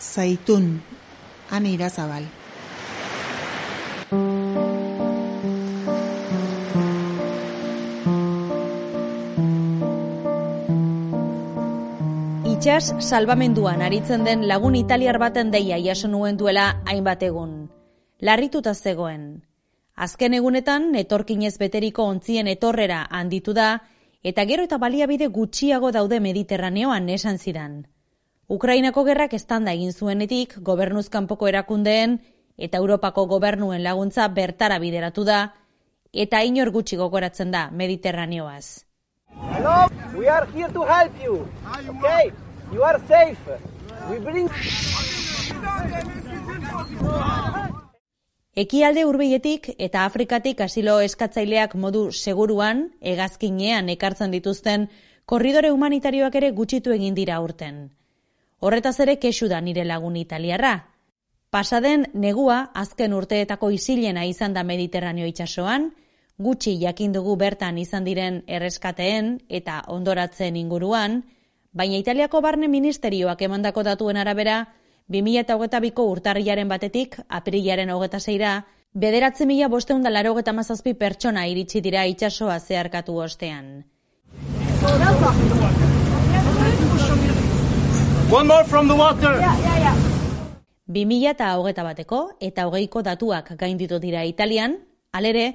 zaitun, ane irazabal. Itxas salbamenduan aritzen den lagun italiar baten deia jaso nuen duela hainbat egun. Larrituta zegoen. Azken egunetan, etorkinez beteriko ontzien etorrera handitu da, eta gero eta baliabide gutxiago daude Mediterraneoan esan zidan. Ukrainako gerrak estanda egin zuenetik gobernuzkanpoko erakundeen eta Europako gobernuen laguntza bertara bideratu da, eta inor gutxi gogoratzen da Mediterraneoaz. Hello, we are here to help you. Okay, you are safe. We bring... Ekialde hurbiletik eta Afrikatik asilo eskatzaileak modu seguruan, hegazkinean ekartzen dituzten korridore humanitarioak ere gutxitu egin dira urten. Horretaz ere kesu da nire lagun italiarra. Pasaden negua azken urteetako isilena izan da Mediterraneo itsasoan, gutxi jakin dugu bertan izan diren erreskateen eta ondoratzen inguruan, baina Italiako barne ministerioak emandako datuen arabera, 2008ko urtarriaren batetik, aprilaren hogeta zeira, bederatzi mila bosteun da laro mazazpi pertsona iritsi dira itsasoa zeharkatu ostean. One more from the water. Bi mila eta hogeta bateko eta hogeiko datuak gainditu dira Italian, alere,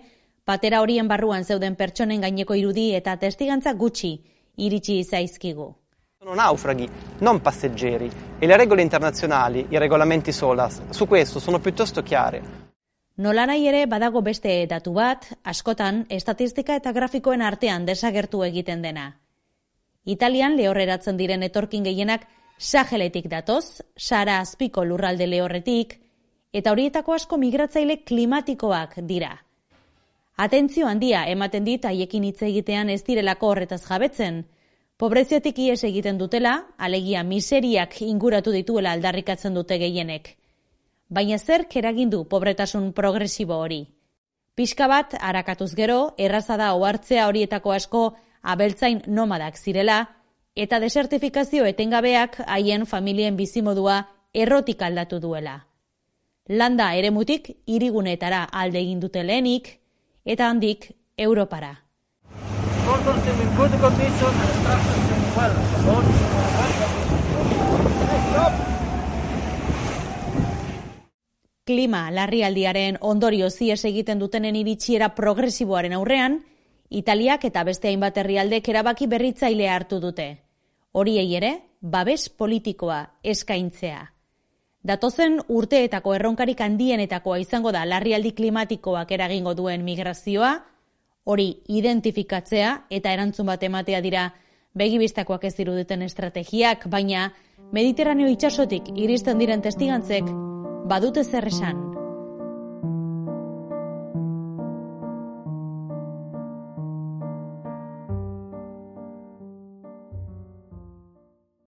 patera horien barruan zeuden pertsonen gaineko irudi eta testigantza gutxi iritsi zaizkigu. Sono naufraghi, non passeggeri, e le regole internazionali, i regolamenti SOLAS, su questo sono piuttosto chiare. Nola nahi ere badago beste datu bat, askotan, estatistika eta grafikoen artean desagertu egiten dena. Italian lehorreratzen diren etorkin gehienak Saheletik datoz, Sara azpiko lurralde lehorretik, eta horietako asko migratzaile klimatikoak dira. Atentzio handia ematen dit haiekin hitz egitean ez direlako horretaz jabetzen, Pobreziotik ies egiten dutela, alegia miseriak inguratu dituela aldarrikatzen dute gehienek. Baina zer keragin du pobretasun progresibo hori? Piska bat, harakatuz gero, erraza da ohartzea horietako asko abeltzain nomadak zirela, eta desertifikazio etengabeak haien familien bizimodua errotik aldatu duela. Landa eremutik irigunetara alde egin dute lehenik, eta handik Europara. Klima larrialdiaren ondorio zies egiten dutenen iritsiera progresiboaren aurrean, Italiak eta beste hainbat herrialdek erabaki berritzailea hartu dute. Horiei ere, babes politikoa eskaintzea. Datozen urteetako erronkarik handienetakoa izango da larrialdi klimatikoak eragingo duen migrazioa, hori identifikatzea eta erantzun bat ematea dira begibistakoak ez dirudeten estrategiak, baina Mediterraneo itsasotik iristen diren testigantzek badute zer esan.